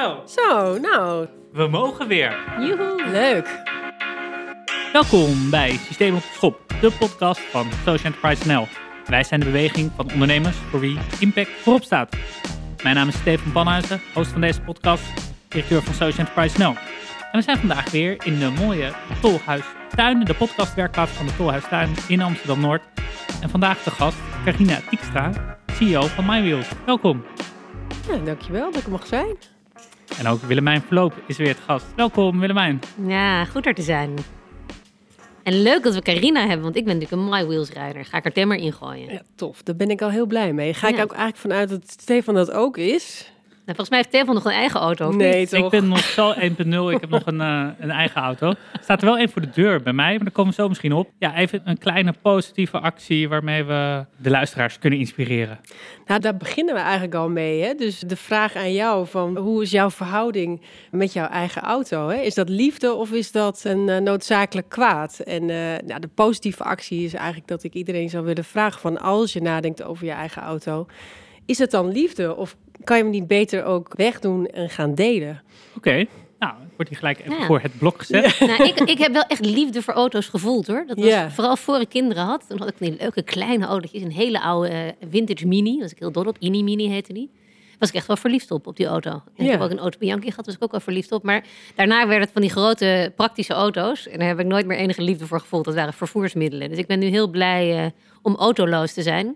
Zo, Zo, nou, we mogen weer. Joehoe. leuk. Welkom bij Systeem op de Schop, de podcast van Social Enterprise NL. Wij zijn de beweging van ondernemers voor wie impact voorop staat. Mijn naam is Steven Panhuizen, host van deze podcast, directeur van Social Enterprise NL. En we zijn vandaag weer in de mooie Tolhuistuin, de podcastwerkplaats van de Tolhuistuin in Amsterdam-Noord. En vandaag de gast Carina Tiekstra, CEO van MyWheels. Welkom. Ja, dankjewel dat ik er mag zijn. En ook Willemijn Verloop is weer het gast. Welkom Willemijn. Ja, goed er te zijn. En leuk dat we Carina hebben, want ik ben natuurlijk een My Wheels rijder. Ga ik er timmer in gooien. Ja, tof. Daar ben ik al heel blij mee. Ga ik ook eigenlijk vanuit dat Stefan dat ook is? Nou, volgens mij heeft Stefan nog een eigen auto. Nee, toch? Ik ben nog zo 1.0. Ik heb nog een, eh, een eigen auto. Er staat er wel één voor de deur bij mij, maar daar komen we zo misschien op. Ja, even een kleine positieve actie waarmee we de luisteraars kunnen inspireren. Nou, daar beginnen we eigenlijk al mee. Hè? Dus de vraag aan jou van hoe is jouw verhouding met jouw eigen auto? Hè? Is dat liefde of is dat een eh, noodzakelijk kwaad? En eh, nou, de positieve actie is eigenlijk dat ik iedereen zou willen vragen van als je nadenkt over je eigen auto, is het dan liefde of kan je hem niet beter ook wegdoen en gaan delen? Oké, nou, ik word hier gelijk even Ja. voor het blok gezet. Nou, ik, ik heb wel echt liefde voor auto's gevoeld hoor. Dat was Ja. vooral voor ik kinderen had. Toen had ik die leuke kleine autootjes. Een hele oude eh, vintage mini. Daar was ik heel dol op. Ini Mini heette die. Was ik echt wel verliefd op, op die auto. En Ik heb ook een auto Bianchi gehad, was ik ook wel verliefd op. Maar daarna werd het van die grote praktische auto's. En daar heb ik nooit meer enige liefde voor gevoeld. Dat waren vervoersmiddelen. Dus ik ben nu heel blij eh, om autoloos te zijn.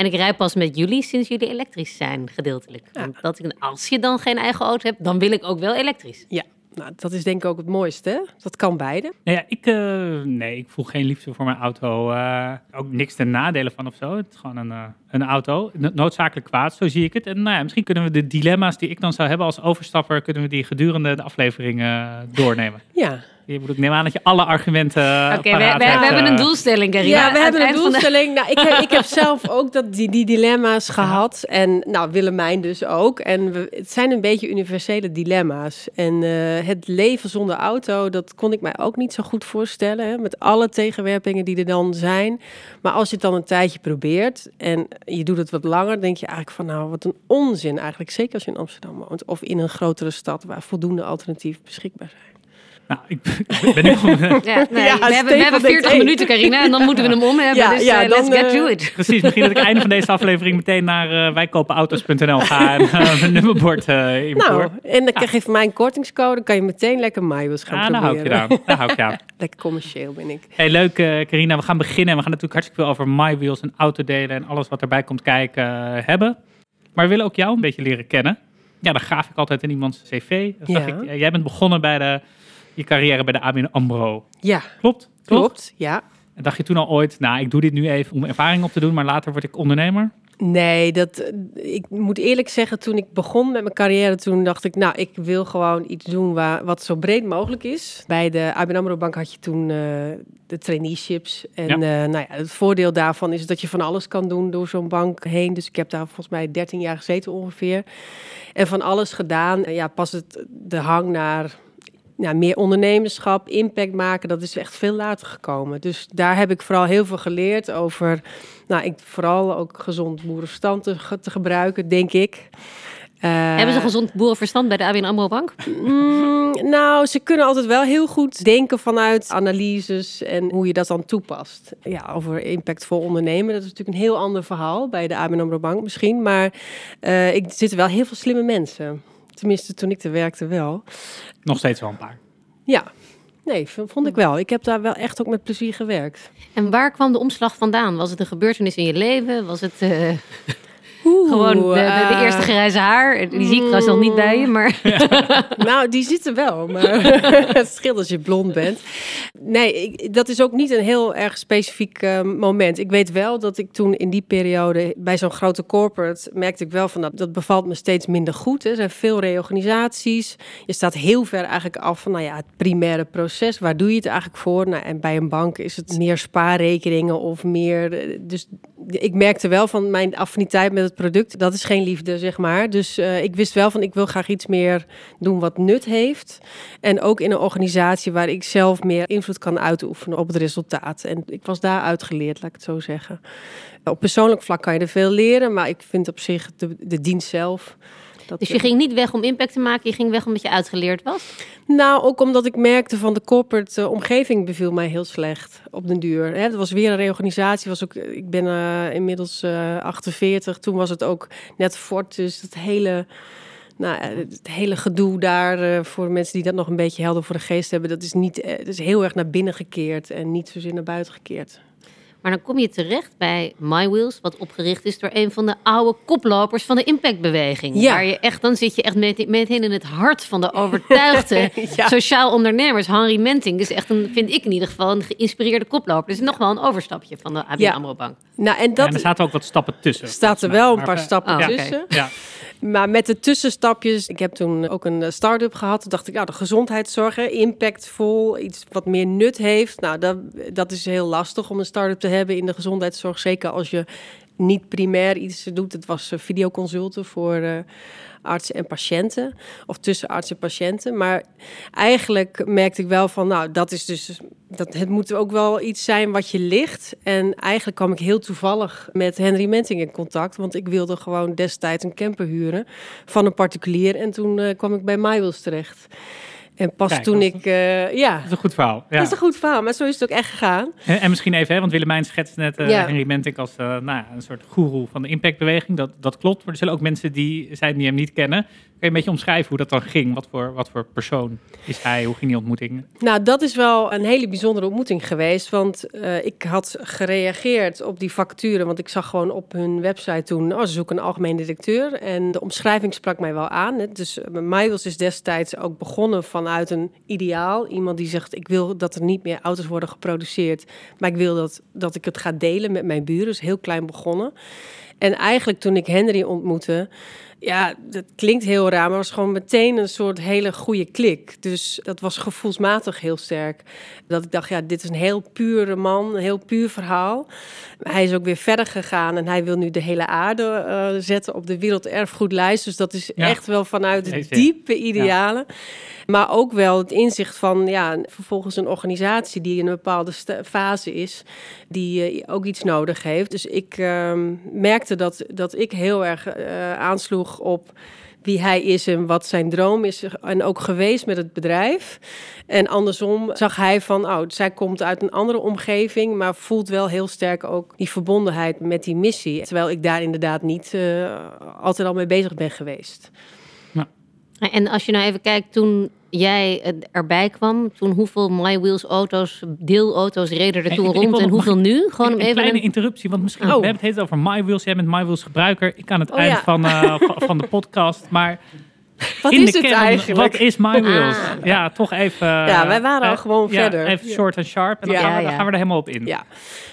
En ik rij pas met jullie sinds jullie elektrisch zijn, gedeeltelijk. Ja. Want dat ik, als je dan geen eigen auto hebt, dan wil ik ook wel elektrisch. Ja, nou, dat is denk ik ook het mooiste. hè? Dat kan beide. Nou ja, ik, eh, nee, ik voel geen liefde voor mijn auto. eh, ook niks ten nadele van of zo. Het is gewoon een, eh, een auto. No- Noodzakelijk kwaad, zo zie ik het. En nou ja, misschien kunnen we de dilemma's die ik dan zou hebben als overstapper, kunnen we die gedurende de aflevering doornemen. Ja, ik neem aan dat je alle argumenten. Oké, we, we- hebben eh. een doelstelling, Carina. Ja, we Aan hebben een de- doelstelling. Nou, ik, heb, ik heb zelf ook dat, die, die dilemma's gehad. En nou, Willemijn dus ook. En we, het zijn een beetje universele dilemma's. En eh, het leven zonder auto, dat kon ik mij ook niet zo goed voorstellen. Hè, met alle tegenwerpingen die er dan zijn. Maar als je het dan een tijdje probeert en je doet het wat langer, denk je eigenlijk van nou, wat een onzin eigenlijk. Zeker als je in Amsterdam woont of in een grotere stad waar voldoende alternatieven beschikbaar zijn. Nou, ik ik ben nu gewoon. Ja, nee, Ja, we, hebben, we hebben denkt, 40 hey. minuten, Carina, en dan moeten we hem om hebben. Ja, dus ja, eh, dan, let's get eh, to it. Precies, misschien dat ik einde van deze aflevering meteen naar eh wijkopenauto's.nl ga en eh, mijn nummerbord invoer. Nou, en dan krijg je van mij een kortingscode, dan kan je meteen lekker MyWheels gaan ja, daar hou ik je proberen. aan. Daar hou ik je aan. Lekker commercieel ben ik. Hey, leuk eh, Carina. We gaan beginnen. We gaan natuurlijk hartstikke veel over MyWheels en autodelen en alles wat erbij komt kijken eh, hebben. Maar we willen ook jou een beetje leren kennen. Ja, dan gaaf ik altijd in iemands cv. Ja. ik, jij bent begonnen bij de, je carrière bij de ABN AMRO. Ja, Klopt? Klopt. Ja. En dacht je toen al ooit, nou, ik doe dit nu even om ervaring op te doen, maar later word ik ondernemer? Nee, dat, ik moet eerlijk zeggen, toen ik begon met mijn carrière, toen dacht ik, nou, ik wil gewoon iets doen waar, wat zo breed mogelijk is. Bij de ABN AMRO Bank had je toen eh, de traineeships. En Ja. eh, nou ja, het voordeel daarvan is dat je van alles kan doen door zo'n bank heen. Dus ik heb daar volgens mij 13 jaar gezeten ongeveer. En van alles gedaan. Ja, pas het, de hang naar nou, meer ondernemerschap, impact maken, dat is echt veel later gekomen. Dus daar heb ik vooral heel veel geleerd over, nou, ik, vooral ook gezond boerenverstand te, ge- te gebruiken, denk ik. Eh, Hebben ze gezond boerenverstand bij de ABN AMRO Bank? Mm, nou, ze kunnen altijd wel heel goed denken vanuit analyses en hoe je dat dan toepast. Ja, over impactvol ondernemen, dat is natuurlijk een heel ander verhaal bij de ABN AMRO Bank misschien. Maar eh, ik er zitten wel heel veel slimme mensen. Tenminste, toen ik er werkte wel. Nog steeds wel een paar. Ja, nee, vond ik wel. Ik heb daar wel echt ook met plezier gewerkt. En waar kwam de omslag vandaan? Was het een gebeurtenis in je leven? Was het gewoon de, de, de eh, eerste grijze haar? Die zie ik trouwens nog niet bij je, maar... Nou, die zitten wel, maar het scheelt als je blond bent. Nee, ik, dat is ook niet een heel erg specifiek eh, moment. Ik weet wel dat ik toen in die periode bij zo'n grote corporate merkte ik wel van dat, dat bevalt me steeds minder goed. Hè. Er zijn veel reorganisaties. Je staat heel ver eigenlijk af van nou ja, het primaire proces. Waar doe je het eigenlijk voor? Nou, en bij een bank is het meer spaarrekeningen of meer. eh, Dus ik merkte wel van mijn affiniteit met het product. Dat is geen liefde, zeg maar. Dus eh, ik wist wel van ik wil graag iets meer doen wat nut heeft. En ook in een organisatie waar ik zelf meer invloed kan uitoefenen op het resultaat. En ik was daar uitgeleerd, laat ik het zo zeggen. Op persoonlijk vlak kan je er veel leren, maar ik vind op zich de, de dienst zelf. Dat Dus je ging niet weg om impact te maken, je ging weg omdat je uitgeleerd was? Nou, ook omdat ik merkte van de corporate eh, omgeving beviel mij heel slecht op den duur. Hè, het was weer een reorganisatie. Was ook, ik ben eh, inmiddels eh 48. Toen was het ook net fort. Dus het hele, nou, eh, het hele gedoe daar eh, voor mensen die dat nog een beetje helder voor de geest hebben. Dat is, niet, eh, het is heel erg naar binnen gekeerd en niet zozeer naar buiten gekeerd. Maar dan kom je terecht bij MyWheels, wat opgericht is door een van de oude koplopers van de impactbeweging. Ja. Waar je echt, dan zit je echt met- meteen in het hart van de overtuigde Ja. sociaal ondernemers. Henry Menting is echt een, vind ik in ieder geval, een geïnspireerde koploper. Dus nog wel een overstapje van de ABN Ja. AMRO Bank. Nou, en en dat er zaten ook wat stappen tussen. staat er wel een paar eh, stappen Oh, tussen. Ja, Maar met de tussenstapjes, ik heb toen ook een eh, start-up gehad. Toen dacht ik, nou, de gezondheidszorg, impactvol, iets wat meer nut heeft. Nou, dat, dat is heel lastig om een start-up te hebben in de gezondheidszorg. Zeker als je niet primair iets doet. Het was eh, videoconsulten voor eh, artsen en patiënten. Of tussen artsen en patiënten. Maar eigenlijk merkte ik wel van, nou, dat is dus... Dat, het moet ook wel iets zijn wat je ligt. En eigenlijk kwam ik heel toevallig met Henry Menting in contact. Want ik wilde gewoon destijds een camper huren van een particulier. En toen eh, kwam ik bij MyWheels terecht. En pas Kijk, toen dat ik... eh, ja, Dat is een goed verhaal. Ja. dat is een goed verhaal. Maar zo is het ook echt gegaan. En, en misschien even, hè, want Willemijn schetst net eh Ja. Henry Mentik als eh, nou, ja, een soort goeroe van de impactbeweging. Dat, dat klopt, maar er zullen ook mensen die zij die hem niet kennen. Kun je een beetje omschrijven hoe dat dan ging? Wat voor, wat voor persoon is hij? Hoe ging die ontmoeting? Nou, dat is wel een hele bijzondere ontmoeting geweest. Want ik had gereageerd op die vacature. Want ik zag gewoon op hun website toen... Oh, ze zoeken een algemeen directeur. En de omschrijving sprak mij wel aan. Hè. Dus uh, MyWheels is destijds ook begonnen vanuit een ideaal. Iemand die zegt, ik wil dat er niet meer auto's worden geproduceerd. Maar ik wil dat, dat ik het ga delen met mijn buren. Dus heel klein begonnen. En eigenlijk toen ik Henry ontmoette... Ja, dat klinkt heel raar, maar het was gewoon meteen een soort hele goede klik. Dus dat was gevoelsmatig heel sterk. Dat ik dacht, ja, dit is een heel pure man, een heel puur verhaal. Hij is ook weer verder gegaan en hij wil nu de hele aarde uh, zetten op de werelderfgoedlijst. Dus dat is Ja. echt wel vanuit de diepe idealen. Maar ook wel het inzicht van, ja, vervolgens een organisatie die in een bepaalde fase is, die uh, ook iets nodig heeft. Dus ik uh, merkte dat, dat ik heel erg uh, op wie hij is en wat zijn droom is. En ook geweest met het bedrijf. En andersom zag hij van, oh, zij komt uit een andere omgeving, maar voelt wel heel sterk ook die verbondenheid met die missie. Terwijl ik daar inderdaad niet uh, altijd al mee bezig ben geweest. En als je nou even kijkt, toen jij erbij kwam, toen hoeveel MyWheels auto's, deelauto's reden er toen ik, rond ik en hoeveel nu? Gewoon een, een kleine een... interruptie, want misschien, oh. we hebben het over MyWheels, jij bent MyWheels gebruiker, ik aan het oh, eind ja. van, uh, van de podcast, maar... Wat in is het kern, eigenlijk? Wat is MyWheels? Ah. Ja, toch even... Ja, wij waren al gewoon ja, verder. Even short en sharp en dan, Ja, gaan, we, dan gaan we er helemaal op in. Ja.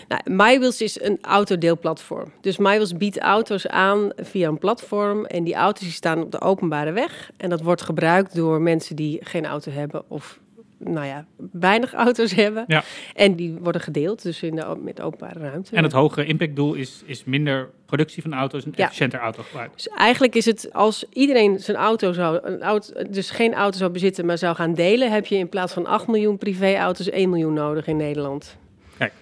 Nou, MyWheels is een autodeelplatform. Dus MyWheels biedt auto's aan via een platform. En die auto's die staan op de openbare weg. En dat wordt gebruikt door mensen die geen auto hebben of nou ja, weinig auto's hebben. Ja. En die worden gedeeld, dus in de, met openbare ruimte. En het hogere impactdoel is, is minder productie van auto's en Ja. efficiënter autogebruik. Dus eigenlijk is het als iedereen zijn auto zou, een auto, dus geen auto zou bezitten, maar zou gaan delen, heb je in plaats van 8 miljoen privéauto's 1 miljoen nodig in Nederland. Kijk.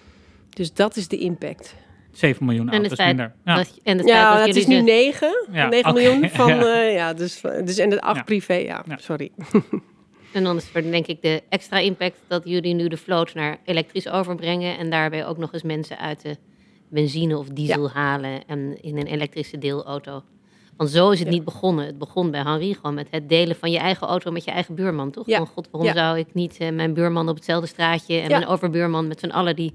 Dus dat is de impact. 7 miljoen En de auto's feit minder. Ja. dat, en de Ja, dat het is nu ze- 9, Ja, 9 oké, miljoen van, ja. ja, ja dus, dus en de 8 Ja. privé, ja, Ja. sorry. En dan is het denk ik de extra impact dat jullie nu de vloot naar elektrisch overbrengen. En daarbij ook nog eens mensen uit de benzine of diesel halen en in een elektrische deelauto. Want zo is het Ja. niet begonnen. Het begon bij Henri gewoon met het delen van je eigen auto met je eigen buurman, toch? Ja. Van god, waarom zou ik niet eh, mijn buurman op hetzelfde straatje en mijn overbuurman met z'n allen die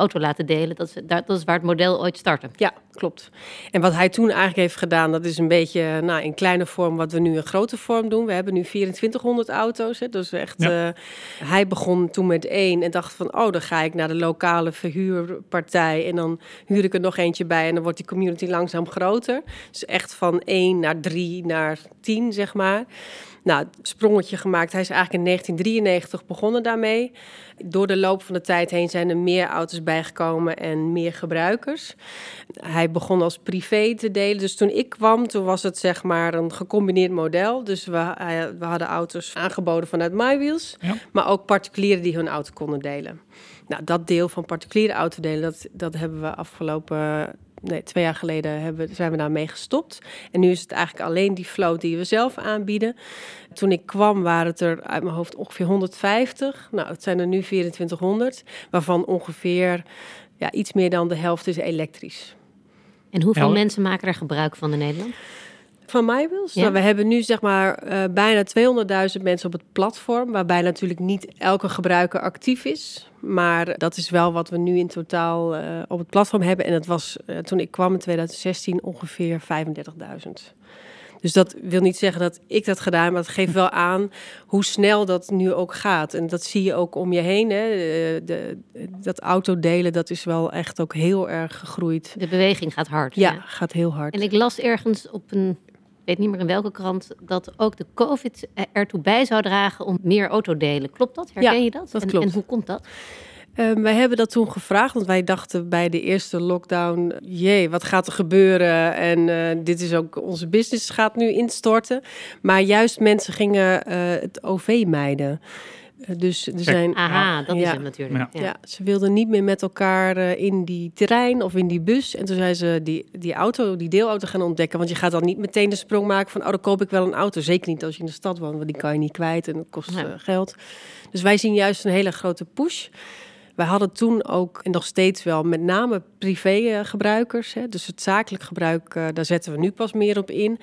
auto laten delen? Dat is, dat is waar het model ooit startte. Ja, klopt. En wat hij toen eigenlijk heeft gedaan, dat is een beetje nou, in kleine vorm wat we nu in grote vorm doen. We hebben nu 2400 auto's. Hè, dus echt, Ja. eh, hij begon toen met één en dacht van, oh, dan ga ik naar de lokale verhuurpartij en dan huur ik er nog eentje bij en dan wordt die community langzaam groter. Dus echt van één naar drie naar tien, zeg maar. Nou, sprongetje gemaakt. Hij is eigenlijk in 1993 begonnen daarmee. Door de loop van de tijd heen zijn er meer auto's bijgekomen en meer gebruikers. Hij begon als privé te delen. Dus toen ik kwam, toen was het zeg maar een gecombineerd model. Dus we, hij- we hadden auto's aangeboden vanuit MyWheels. Ja. Maar ook particulieren die hun auto konden delen. Nou, dat deel van particuliere autodelen, dat, dat hebben we afgelopen nee, twee jaar geleden hebben, zijn we daarmee gestopt. En nu is het eigenlijk alleen die float die we zelf aanbieden. Toen ik kwam waren het er uit mijn hoofd ongeveer 150. Nou, het zijn er nu 2400, waarvan ongeveer ja, iets meer dan de helft is elektrisch. En hoeveel Ja. mensen maken er gebruik van in Nederland? Van MyWills? Ja. Nou, we hebben nu zeg maar eh, bijna 200.000 mensen op het platform, waarbij natuurlijk niet elke gebruiker actief is. Maar dat is wel wat we nu in totaal eh, op het platform hebben. En dat was eh, toen ik kwam in 2016 ongeveer 35.000. Dus dat wil niet zeggen dat ik dat gedaan maar het geeft wel aan hoe snel dat nu ook gaat. En dat zie je ook om je heen. Hè. De, de, dat autodelen, dat is wel echt ook heel erg gegroeid. De beweging gaat hard. Ja, gaat heel hard. En ik las ergens op een, weet niet meer in welke krant, dat ook de COVID ertoe bij zou dragen om meer autodelen. Klopt dat? Herken Ja, je dat? dat en, klopt. en hoe komt dat? Ehm, wij hebben dat toen gevraagd, want wij dachten bij de eerste lockdown: jee, wat gaat er gebeuren? En eh, dit is ook onze business gaat nu instorten. Maar juist mensen gingen eh, het OV mijden. Eh, dus er zijn. Aha, dat is hem natuurlijk. Ja. Ja. ze wilden niet meer met elkaar eh, in die trein of in die bus. En toen zijn ze die, die auto, die deelauto gaan ontdekken. Want je gaat dan niet meteen de sprong maken van... oh, dan koop ik wel een auto. Zeker niet als je in de stad woont, want die kan je niet kwijt en dat kost Ja. eh, geld. Dus wij zien juist een hele grote push. Wij hadden toen ook, en nog steeds wel, met name privé-gebruikers. Hè, dus het zakelijk gebruik, eh, daar zetten we nu pas meer op in.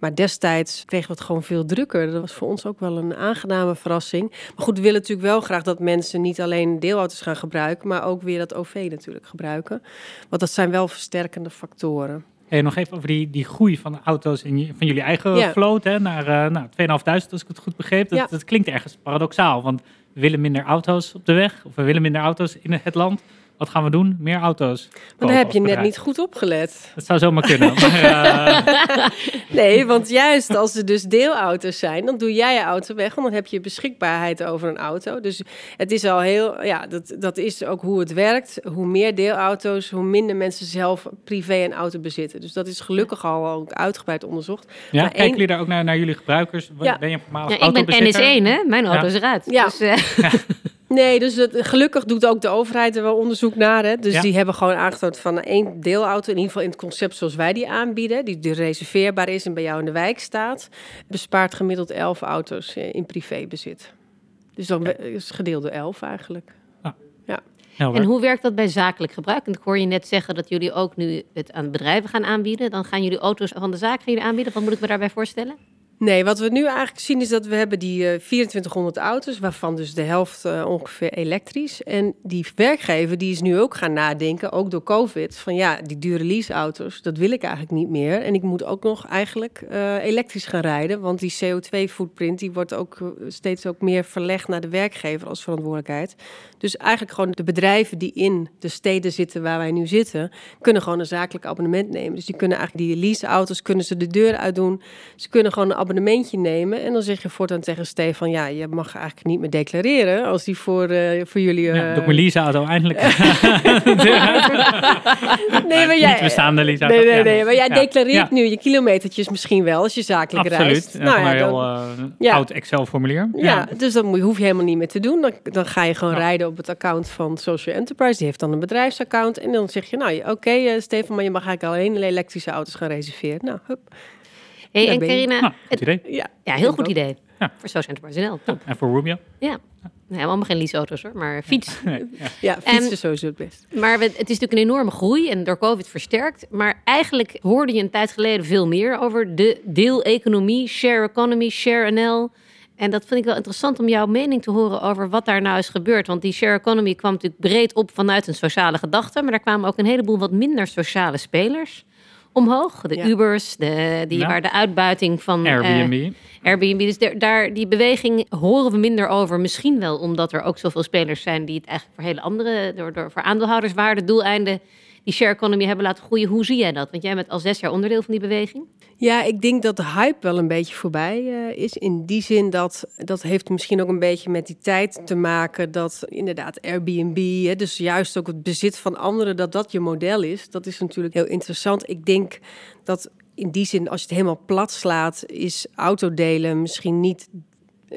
Maar destijds kregen we het gewoon veel drukker. Dat was voor ons ook wel een aangename verrassing. Maar goed, we willen natuurlijk wel graag dat mensen niet alleen deelauto's gaan gebruiken, maar ook weer dat OV natuurlijk gebruiken. Want dat zijn wel versterkende factoren. Hey, nog even over die, die groei van de auto's in van jullie eigen Ja. vloot hè, naar uh, nou, 2.500 als ik het goed begreep. Dat, Ja. dat klinkt ergens paradoxaal, want willen minder auto's op de weg of we willen minder auto's in het land. Wat gaan we doen? Meer auto's. Maar dan heb je net niet goed opgelet. Dat zou zomaar kunnen. maar, eh, Nee, want juist als er dus deelauto's zijn, dan doe jij je auto weg, want dan heb je beschikbaarheid over een auto. Dus het is al heel, ja, dat, dat is ook hoe het werkt. Hoe meer deelauto's, hoe minder mensen zelf privé een auto bezitten. Dus dat is gelukkig al ook uitgebreid onderzocht. ja, Maar kijken één- jullie daar ook naar, naar jullie gebruikers? Ja. Ben je een voormalig Ja, ik ben autobezitter? NS1, hè? Mijn auto Ja. is eruit. Ja. Dus, eh, Nee, dus het, gelukkig doet ook de overheid er wel onderzoek naar. Hè? Dus Ja. die hebben gewoon aangetoond van één deelauto, in ieder geval in het concept zoals wij die aanbieden, die, die reserveerbaar is en bij jou in de wijk staat, bespaart gemiddeld 11 auto's eh, in privébezit. Dus dan is het gedeeld door 11 eigenlijk. Helder. en hoe werkt dat bij zakelijk gebruik? En ik hoor je net zeggen dat jullie ook nu het aan bedrijven gaan aanbieden. Dan gaan jullie auto's van de zaak gaan jullie aanbieden. Wat moet ik me daarbij voorstellen? Nee, wat we nu eigenlijk zien is dat we hebben die eh 2400 auto's, waarvan dus de helft eh, ongeveer elektrisch. En die werkgever die is nu ook gaan nadenken, ook door COVID, van ja, die dure leaseauto's, dat wil ik eigenlijk niet meer. En ik moet ook nog eigenlijk eh, elektrisch gaan rijden, want die CO2-footprint die wordt ook eh, steeds ook meer verlegd naar de werkgever als verantwoordelijkheid. Dus eigenlijk gewoon de bedrijven die in de steden zitten waar wij nu zitten, kunnen gewoon een zakelijk abonnement nemen. Dus die kunnen eigenlijk die leaseauto's, kunnen ze de deur uitdoen. Ze kunnen gewoon een abonnementje nemen. En dan zeg je voortaan tegen Stefan, ja, je mag eigenlijk niet meer declareren als die voor, eh, voor jullie... ja, eh, doe ik mijn leaseauto eindelijk. nee, maar jij, Niet bestaande leaseauto. Nee, nee, nee, maar jij Ja. declareert Ja. nu je kilometertjes misschien wel als je zakelijk Absoluut. reist. Nou, ja, een heel eh, Ja. oud Excel-formulier. Ja, dus dat hoef je helemaal niet meer te doen. Dan, dan ga je gewoon rijden op het account van Social Enterprise. Die heeft dan een bedrijfsaccount. En dan zeg je, nou, oké, eh, Stefan, maar je mag eigenlijk alleen elektrische auto's gaan reserveren. Nou, hup. Hey, Ja, en Carina, Nou, goed idee. Ja, ja, heel goed ook. idee. Ja. Voor Social Enterprise NL. Top. En voor Rubio? Ja. Nee, allemaal geen leaseauto's hoor, maar fiets. Nee, ja. Ja, fietsen En- is sowieso het best. Maar we- het is natuurlijk een enorme groei en door COVID versterkt. Maar eigenlijk hoorde je een tijd geleden veel meer over de deeleconomie, share economy, share NL. En dat vind ik wel interessant om jouw mening te horen over wat daar nou is gebeurd. Want die share economy kwam natuurlijk breed op vanuit een sociale gedachte. Maar daar kwamen ook een heleboel wat minder sociale spelers omhoog. De Ja. Ubers, de, die, Ja. waar de uitbuiting van... eh, Airbnb. Airbnb. Dus daar, daar, die beweging horen we minder over. Misschien wel omdat er ook zoveel spelers zijn die het eigenlijk voor hele andere, door, door, voor aandeelhouderswaarde, doeleinden, die share economy hebben laten groeien. Hoe zie jij dat? Want jij bent al zes jaar onderdeel van die beweging. Ja, ik denk dat de hype wel een beetje voorbij eh, is. In die zin dat dat heeft misschien ook een beetje met die tijd te maken dat inderdaad Airbnb, hè, dus juist ook het bezit van anderen, dat dat je model is. Dat is natuurlijk heel interessant. Ik denk dat in die zin, als je het helemaal plat slaat, is autodelen misschien niet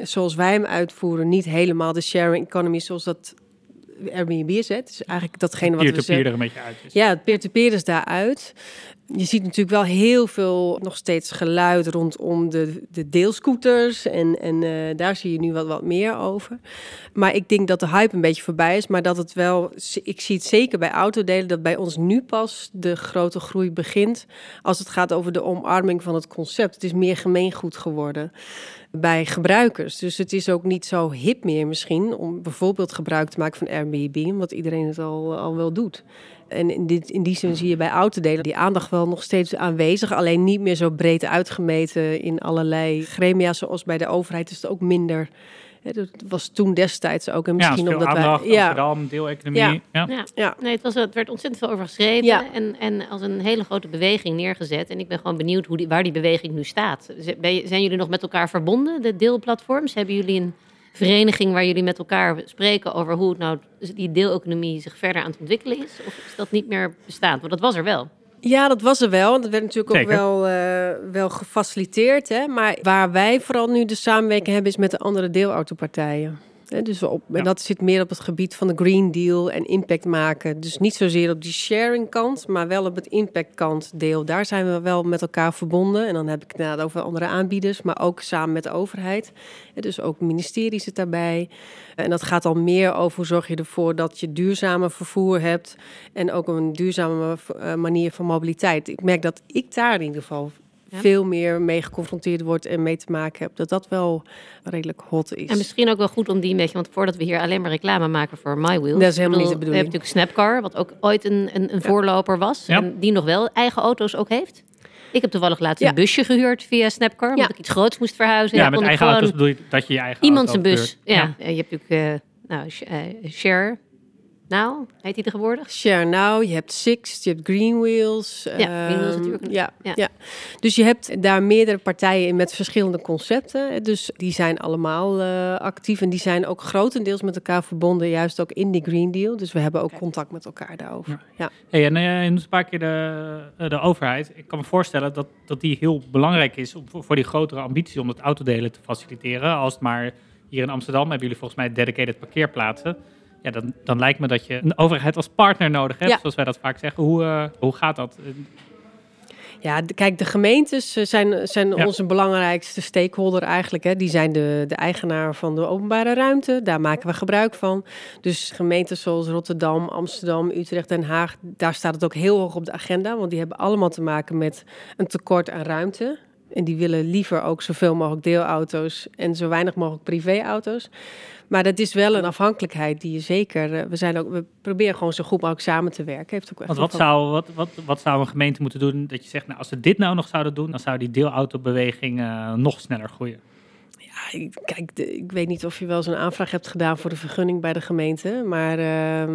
zoals wij hem uitvoeren, niet helemaal de sharing economy zoals dat Airbnb zet. Dus eigenlijk datgene wat we Peer-to-peer zeggen. er een beetje uit is. Ja, het peer-to-peer is daaruit. Je ziet natuurlijk wel heel veel nog steeds geluid rondom de, de deelscooters. En, en eh, daar zie je nu wat, wat meer over. Maar ik denk dat de hype een beetje voorbij is. Maar dat het wel, ik zie het zeker bij autodelen, dat bij ons nu pas de grote groei begint. Als het gaat over de omarming van het concept. Het is meer gemeengoed geworden bij gebruikers. Dus het is ook niet zo hip meer misschien om bijvoorbeeld gebruik te maken van Airbnb, omdat iedereen het al, al wel doet. En in, dit, in die zin zie je bij autodelen die aandacht wel nog steeds aanwezig, alleen niet meer zo breed uitgemeten in allerlei gremia, zoals bij de overheid is het ook minder. Hè, Dat was toen destijds ook en Ja, misschien veel omdat aandacht, wij. Ja, Amsterdam, deeleconomie. Ja. Ja. Ja. ja. Nee, het, was, het werd ontzettend veel over geschreven Ja. en, en als een hele grote beweging neergezet. En ik ben gewoon benieuwd hoe die, waar die beweging nu staat. Zijn jullie nog met elkaar verbonden, de deelplatforms? Hebben jullie een vereniging waar jullie met elkaar spreken over hoe het nou die deeleconomie zich verder aan het ontwikkelen is? Of is dat niet meer bestaand? Want dat was er wel. Ja, dat was er wel. Dat werd natuurlijk ook wel, eh, wel gefaciliteerd. Hè? Maar waar wij vooral nu de samenwerking hebben, is met de andere deelautopartijen. Dus op. En dat zit meer op het gebied van de Green Deal en impact maken. Dus niet zozeer op die sharing kant, maar wel op het impact kant deel. Daar zijn we wel met elkaar verbonden. En dan heb ik het over andere aanbieders, maar ook samen met de overheid. Dus ook het ministerie zit daarbij. En dat gaat al meer over hoe zorg je ervoor dat je duurzame vervoer hebt. En ook een duurzame eh, manier van mobiliteit. Ik merk dat ik daar in ieder geval Ja. veel meer mee geconfronteerd word en mee te maken heb. Dat dat wel redelijk hot is. En misschien ook wel goed om die een beetje, want voordat we hier alleen maar reclame maken voor MyWheels. Dat is helemaal niet de bedoel, We hebben bedoeling. natuurlijk Snapcar, wat ook ooit een, een, een voorloper was. Ja. En die nog wel eigen auto's ook heeft. Ik heb toevallig laatst Ja. een busje gehuurd via Snapcar, omdat Ja. ik iets groots moest verhuizen. Ja, En met kon ik eigen auto's bedoel je dat je je eigen Iemand zijn bus. Ja. En je hebt natuurlijk, eh, nou, eh, Share. Nou, heet die tegenwoordig? Share Now, je hebt Sixt, je hebt Greenwheels. Ja, Greenwheels ehm, natuurlijk. Ja, Ja. ja. dus je hebt daar meerdere partijen in met verschillende concepten. Dus die zijn allemaal eh, actief en die zijn ook grotendeels met elkaar verbonden, juist ook in die Green Deal. Dus we hebben ook contact met elkaar daarover. Ja. Hey, en eh, je noemt een paar keer de, eh, de overheid. Ik kan me voorstellen dat, dat die heel belangrijk is om, voor voor die grotere ambitie om het autodelen te faciliteren. Als het maar hier in Amsterdam hebben jullie volgens mij dedicated parkeerplaatsen. Ja, dan, dan lijkt me dat je een overheid als partner nodig hebt, Ja. zoals wij dat vaak zeggen. Hoe, eh, hoe gaat dat? Ja, kijk, de gemeentes eh, zijn, zijn Ja. onze belangrijkste stakeholder eigenlijk. Hè. Die zijn de, de eigenaar van de openbare ruimte. Daar maken we gebruik van. Dus gemeenten zoals Rotterdam, Amsterdam, Utrecht, Den Haag... daar staat het ook heel hoog op de agenda. Want die hebben allemaal te maken met een tekort aan ruimte. En die willen liever ook zoveel mogelijk deelauto's... en zo weinig mogelijk privéauto's. Maar dat is wel een afhankelijkheid die je zeker... eh, we, zijn ook, we proberen gewoon zo goed mogelijk samen te werken. Heeft ook echt Want wat zou, wat, wat, wat zou een gemeente moeten doen dat je zegt, nou, als ze dit nou nog zouden doen, dan zou die deelautobeweging eh, nog sneller groeien? Ja, ik- kijk, de- ik weet niet of je wel zo'n aanvraag hebt gedaan voor de vergunning bij de gemeente, maar ehm,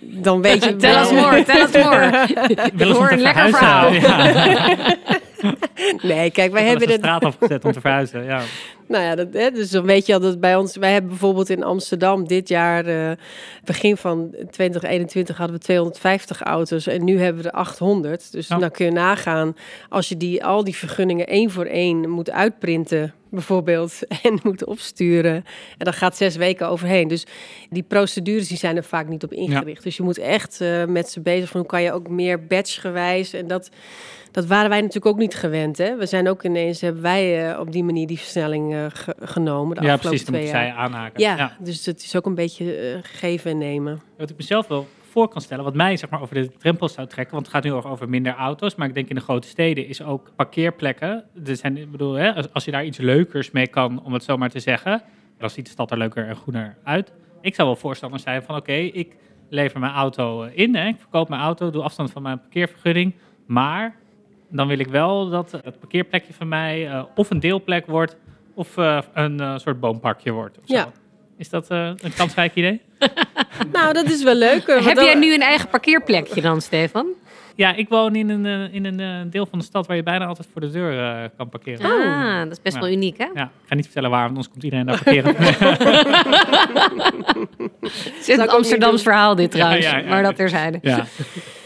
dan weet je Tell wel- us more, tell us more. Om hoor een lekker verhuizen? Ja. Nee, kijk, wij Hebben hebben de straat afgezet om te verhuizen. Ja. Nou ja, dat, hè, dus dan weet je al dat bij ons. Wij hebben bijvoorbeeld in Amsterdam dit jaar, eh, begin van 2021, hadden we 250 auto's en nu hebben we er 800. Dus dan kun je nagaan als je die, al die vergunningen één voor één moet uitprinten, bijvoorbeeld, en moet opsturen. En dan gaat zes weken overheen. Dus die procedures die zijn er vaak niet op ingericht. Dus je moet echt eh, met ze bezig van hoe kan je ook meer batchgewijs en dat. Dat waren wij natuurlijk ook niet gewend. Hè? We zijn ook ineens, hebben wij eh, op die manier die versnelling eh, ge- genomen. De ja, afgelopen precies. Dan twee moet zij jaar. aanhaken. Ja, dus het is ook een beetje eh, geven en nemen. Wat ik mezelf wel voor kan stellen, wat mij zeg maar, over de drempels zou trekken, want het gaat nu over, over minder auto's, maar ik denk in de grote steden is ook parkeerplekken. Er zijn, ik bedoel, hè, als, als je daar iets leukers mee kan, om het zo maar te zeggen, dan ziet de stad er leuker en groener uit. Ik zou wel voorstander zijn van, oké, ik lever mijn auto in, hè, ik verkoop mijn auto, doe afstand van mijn parkeervergunning, maar dan wil ik wel dat het parkeerplekje van mij eh, of een deelplek wordt, of eh, een eh, soort boomparkje wordt. Of zo. Ja. Is dat eh, een kansrijk idee? Nou, dat is wel leuk. eh, Heb dan- jij nu een eigen parkeerplekje dan, Stefan? Ja, ik woon in een, eh, in een eh, deel van de stad waar je bijna altijd voor de deur eh, kan parkeren. Ah, dat is best Ja. wel uniek, hè? Ja, ik ga niet vertellen waar, want anders komt iedereen daar parkeren. Het is een Amsterdams verhaal dit trouwens, Ja, ja, ja. maar dat terzijde. ja.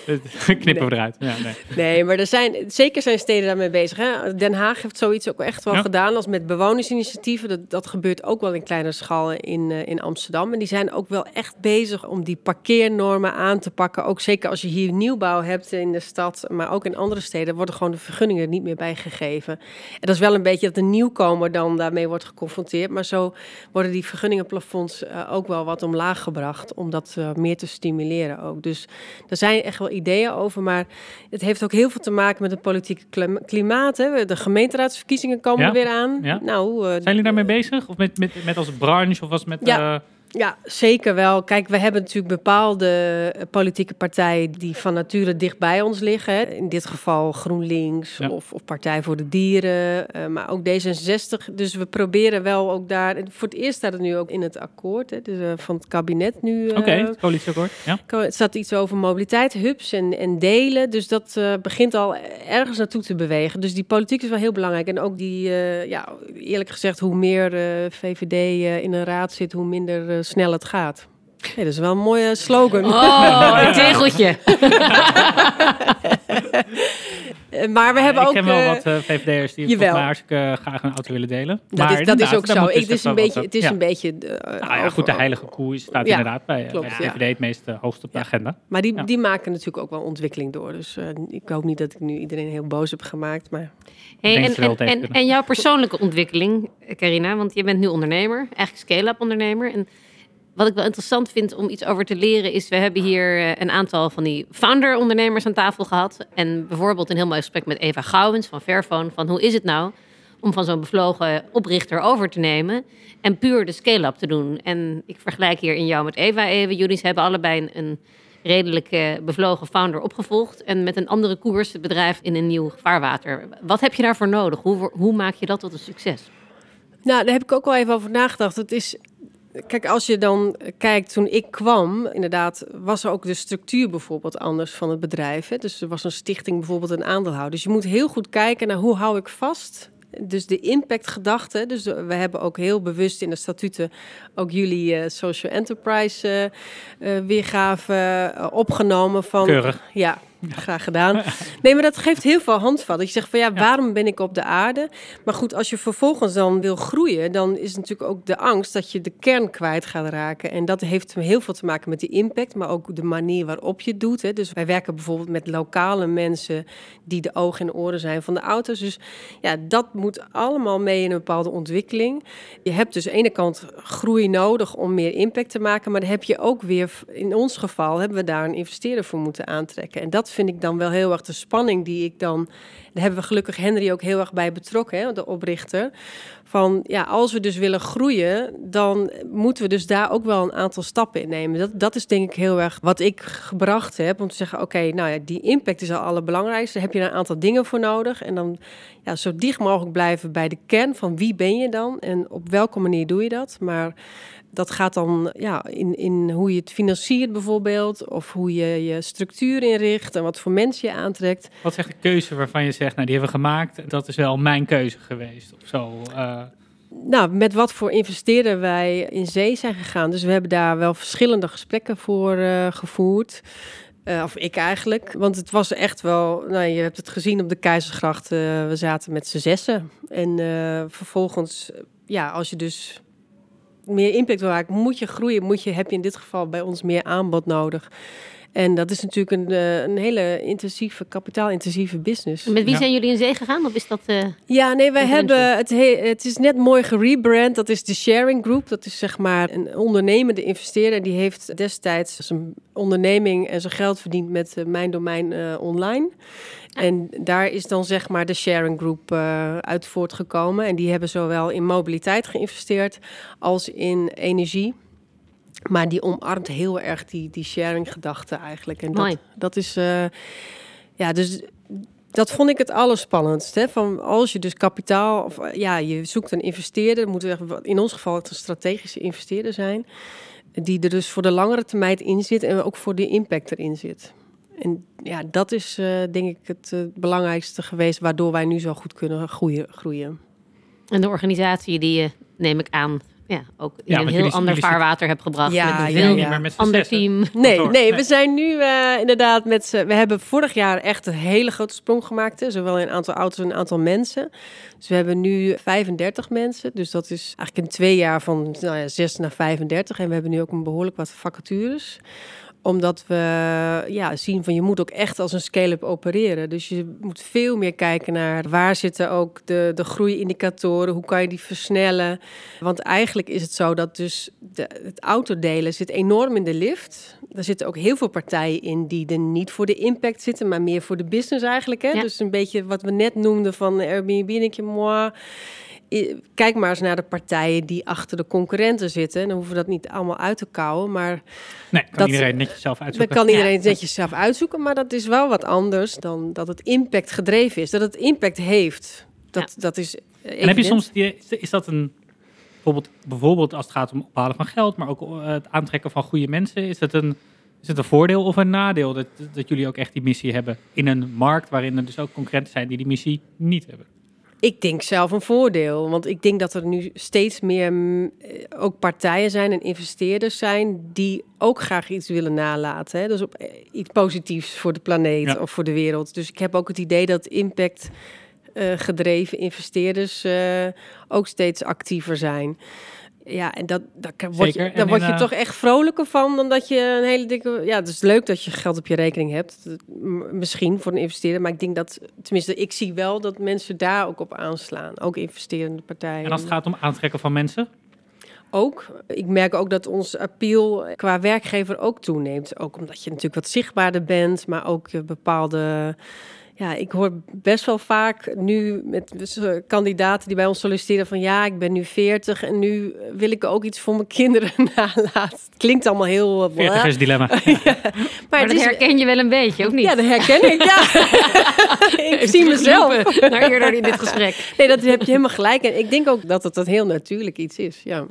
Knippen we eruit. Ja, nee. Nee, maar er zijn, zeker zijn steden daarmee bezig. Hè? Den Haag heeft zoiets ook echt wel Ja. gedaan als met bewonersinitiatieven. Dat, dat gebeurt ook wel in kleine schaal in, eh, in Amsterdam. En die zijn ook wel echt bezig om die parkeernormen aan te pakken. Ook zeker als je hier nieuwbouw hebt in de stad, maar ook in andere steden, worden gewoon de vergunningen er niet meer bij gegeven. En dat is wel een beetje dat de nieuwkomer dan daarmee wordt geconfronteerd. Maar zo worden die vergunningenplafonds eh, ook wel wat omlaag gebracht om dat eh, meer te stimuleren ook. Dus er zijn echt wel ideeën over, maar het heeft ook heel veel te maken met het politieke klim- klimaat. Hè. De gemeenteraadsverkiezingen komen Ja, er weer aan. ja. Nou, eh, Zijn jullie daarmee bezig? Of met, met, met als branche? Of was met... Ja. Ja, zeker wel. Kijk, we hebben natuurlijk bepaalde eh, politieke partijen die van nature dicht bij ons liggen. Hè. In dit geval GroenLinks Ja. of, of Partij voor de Dieren, eh, maar ook D66. Dus we proberen wel ook daar. Voor het eerst staat het nu ook in het akkoord hè, dus, eh, van het kabinet nu. Oké, het coalitieakkoord. Ja. Het staat iets over mobiliteit, hubs en, en delen. Dus dat begint al ergens naartoe te bewegen. Dus die politiek is wel heel belangrijk. En ook die, ja, eerlijk gezegd, hoe meer VVD in een raad zit, hoe minder snel het gaat. Hey, dat is wel een mooie slogan. Oh, een tegeltje. Eh, maar we hebben ik ook. ken wel eh, wat eh, VVD'ers die jawel. volgens mij hartstikke graag een auto willen delen. dat, Maar is, dat is ook zo. Ik, dus het is wel een beetje, het is ja. een beetje. Nou ja, over- goed, de heilige koe staat Ja, inderdaad bij, klopt, bij de ja. VVD het meest hoogst op de Ja. agenda. Maar die, Ja. die maken natuurlijk ook wel ontwikkeling door. Dus eh, ik hoop niet dat ik nu iedereen heel boos heb gemaakt. Maar Hey, denk en, en, tegen en, jouw persoonlijke ontwikkeling, Carina, want je bent nu ondernemer, eigenlijk scale-up ondernemer. En wat ik wel interessant vind om iets over te leren is, we hebben hier eh, een aantal van die founder-ondernemers aan tafel gehad. En bijvoorbeeld een heel mooi gesprek met Eva Gouwens van Fairphone, van hoe is het nou om van zo'n bevlogen oprichter over te nemen en puur de scale-up te doen. En ik vergelijk hier in jou met Eva even. Jullie hebben allebei een, redelijk bevlogen founder opgevolgd en met een andere koers het bedrijf in een nieuw vaarwater. Wat heb je daarvoor nodig? Hoe, hoe maak je dat tot een succes? Nou, daar heb ik ook wel even over nagedacht. Het is. Kijk, als je dan kijkt, toen ik kwam, inderdaad, was er ook de structuur bijvoorbeeld anders van het bedrijf. Hè? Dus er was een stichting, bijvoorbeeld een aandeelhouder. Dus je moet heel goed kijken naar hoe hou ik vast. Dus de impactgedachte. Dus we hebben ook heel bewust in de statuten ook jullie eh, social enterprise eh, eh, weergave opgenomen van. Keurig. Ja, graag gedaan. Nee, maar dat geeft heel veel handvat. Dat je zegt van ja, waarom ben ik op de aarde? Maar goed, als je vervolgens dan wil groeien, dan is natuurlijk ook de angst dat je de kern kwijt gaat raken. En dat heeft heel veel te maken met die impact, maar ook de manier waarop je het doet. Hè. Dus wij werken bijvoorbeeld met lokale mensen die de ogen en oren zijn van de auto's. Dus ja, dat moet allemaal mee in een bepaalde ontwikkeling. Je hebt dus aan de ene kant groei nodig om meer impact te maken, maar dan heb je ook weer, in ons geval, hebben we daar een investeerder voor moeten aantrekken. En dat vind ik dan wel heel erg de spanning die ik dan. Daar hebben we gelukkig Henry ook heel erg bij betrokken, hè, de oprichter. Van ja, als we dus willen groeien, dan moeten we dus daar ook wel een aantal stappen in nemen. Dat, dat is denk ik heel erg wat ik gebracht heb. Om te zeggen, oké, nou ja, die impact is al allerbelangrijkste. Daar heb je een aantal dingen voor nodig. En dan ja, zo dicht mogelijk blijven bij de kern van wie ben je dan en op welke manier doe je dat. Maar dat gaat dan ja, in, in hoe je het financiert bijvoorbeeld, of hoe je je structuur inricht en wat voor mensen je aantrekt. Wat zegt de keuze waarvan je zegt, nou die hebben we gemaakt, dat is wel mijn keuze geweest of zo? eh, Nou, met wat voor investeerder wij in zee zijn gegaan. Dus we hebben daar wel verschillende gesprekken voor eh, gevoerd. Eh, of ik eigenlijk. Want het was echt wel. Nou, je hebt het gezien op de Keizersgracht. eh, we zaten met z'n zessen. En vervolgens, ja, als je dus meer impact wil maken, moet je groeien. Moet je, heb je in dit geval bij ons meer aanbod nodig. En dat is natuurlijk een, eh, een hele intensieve, kapitaalintensieve business. Met wie Ja. zijn jullie in zee gegaan? Of is dat... eh, Ja, nee, wij hebben het, he- het is net mooi gerebrand. Dat is de Sharing Group. Dat is zeg maar een ondernemende investeerder. Die heeft destijds zijn onderneming en zijn geld verdiend met eh, Mijn Domein eh, Online. En daar is dan zeg maar de Sharing Group eh, uit voortgekomen. En die hebben zowel in mobiliteit geïnvesteerd als in energie. Maar die omarmt heel erg die, die sharing-gedachte eigenlijk. En Mooi. dat, dat is... eh, ja, dus dat vond ik het allerspannendst. Hè? Van als je dus kapitaal, of eh, ja, je zoekt een investeerder, moet in ons geval het een strategische investeerder zijn, die er dus voor de langere termijn in zit en ook voor de impact erin zit. En ja, dat is eh, denk ik het belangrijkste geweest waardoor wij nu zo goed kunnen groeien. groeien. en de organisatie die je, neem ik aan, ja, ook in Ja, een heel jullie- ander jullie vaarwater hebt gebracht. Ja, met ja, een veel niet meer met z'n ander team. Nee, nee, we zijn nu eh, inderdaad met z'n... We hebben vorig jaar echt een hele grote sprong gemaakt. Hè, zowel in aantal auto's en aantal mensen. Dus we hebben nu 35 mensen. Dus dat is eigenlijk in twee jaar van nou ja, 6 naar 35. En we hebben nu ook een behoorlijk wat vacatures omdat we ja, zien van je moet ook echt als een scale-up opereren. Dus je moet veel meer kijken naar waar zitten ook de, de groeiindicatoren, hoe kan je die versnellen. Want eigenlijk is het zo dat dus de, het autodelen zit enorm in de lift. Er zitten ook heel veel partijen in die er niet voor de impact zitten, maar meer voor de business eigenlijk. Hè? Ja. Dus een beetje wat we net noemden van Airbnb, denk je, moi. Kijk maar eens naar de partijen die achter de concurrenten zitten. Dan hoeven we dat niet allemaal uit te kouwen, maar Nee, kan Dat- iedereen netjes zelf dat uitzoeken. kan iedereen Ja. netjes zelf uitzoeken, maar dat is wel wat anders dan dat het impact gedreven is. Dat het impact heeft. Dat, dat is. En heb je soms, is- dat een, bijvoorbeeld, bijvoorbeeld als het gaat om ophalen van geld, maar ook eh, het aantrekken van goede mensen, is het een, is het een voordeel of een nadeel dat, dat jullie ook echt die missie hebben in een markt waarin er dus ook concurrenten zijn die die missie niet hebben? Ik denk zelf een voordeel, want ik denk dat er nu steeds meer mm, eh, ook partijen zijn en investeerders zijn die ook graag iets willen nalaten. Hè? Dus op eh, iets positiefs voor de planeet Ja. of voor de wereld. Dus ik heb ook het idee dat impact eh, gedreven investeerders ook steeds actiever zijn. Ja, en dat, daar kan- word je, daar word je eh, toch echt vrolijker van dan dat je een hele dikke. Ja, het is leuk dat je geld op je rekening hebt. Dat- Misschien voor een investeerder, maar ik denk dat, tenminste, ik zie wel dat mensen daar ook op aanslaan. Ook investerende partijen. En als het gaat om aantrekken van mensen, Ook. Ik merk ook dat ons appeal qua werkgever ook toeneemt. Ook omdat je natuurlijk wat zichtbaarder bent, maar ook bepaalde. Ja, ik hoor best wel vaak nu met kandidaten die bij ons solliciteren van ja, ik ben nu 40 en nu wil ik ook iets voor mijn kinderen nalaten. Klinkt allemaal heel. blah. 40 dilemma. maar Maar het dat is, herken je wel een beetje, of niet? ja, dat herken ik. Ja. ik zie mezelf. Naar eerder in dit gesprek. Nee, dat heb je helemaal gelijk. En ik denk ook dat het een heel natuurlijk iets is. Ja.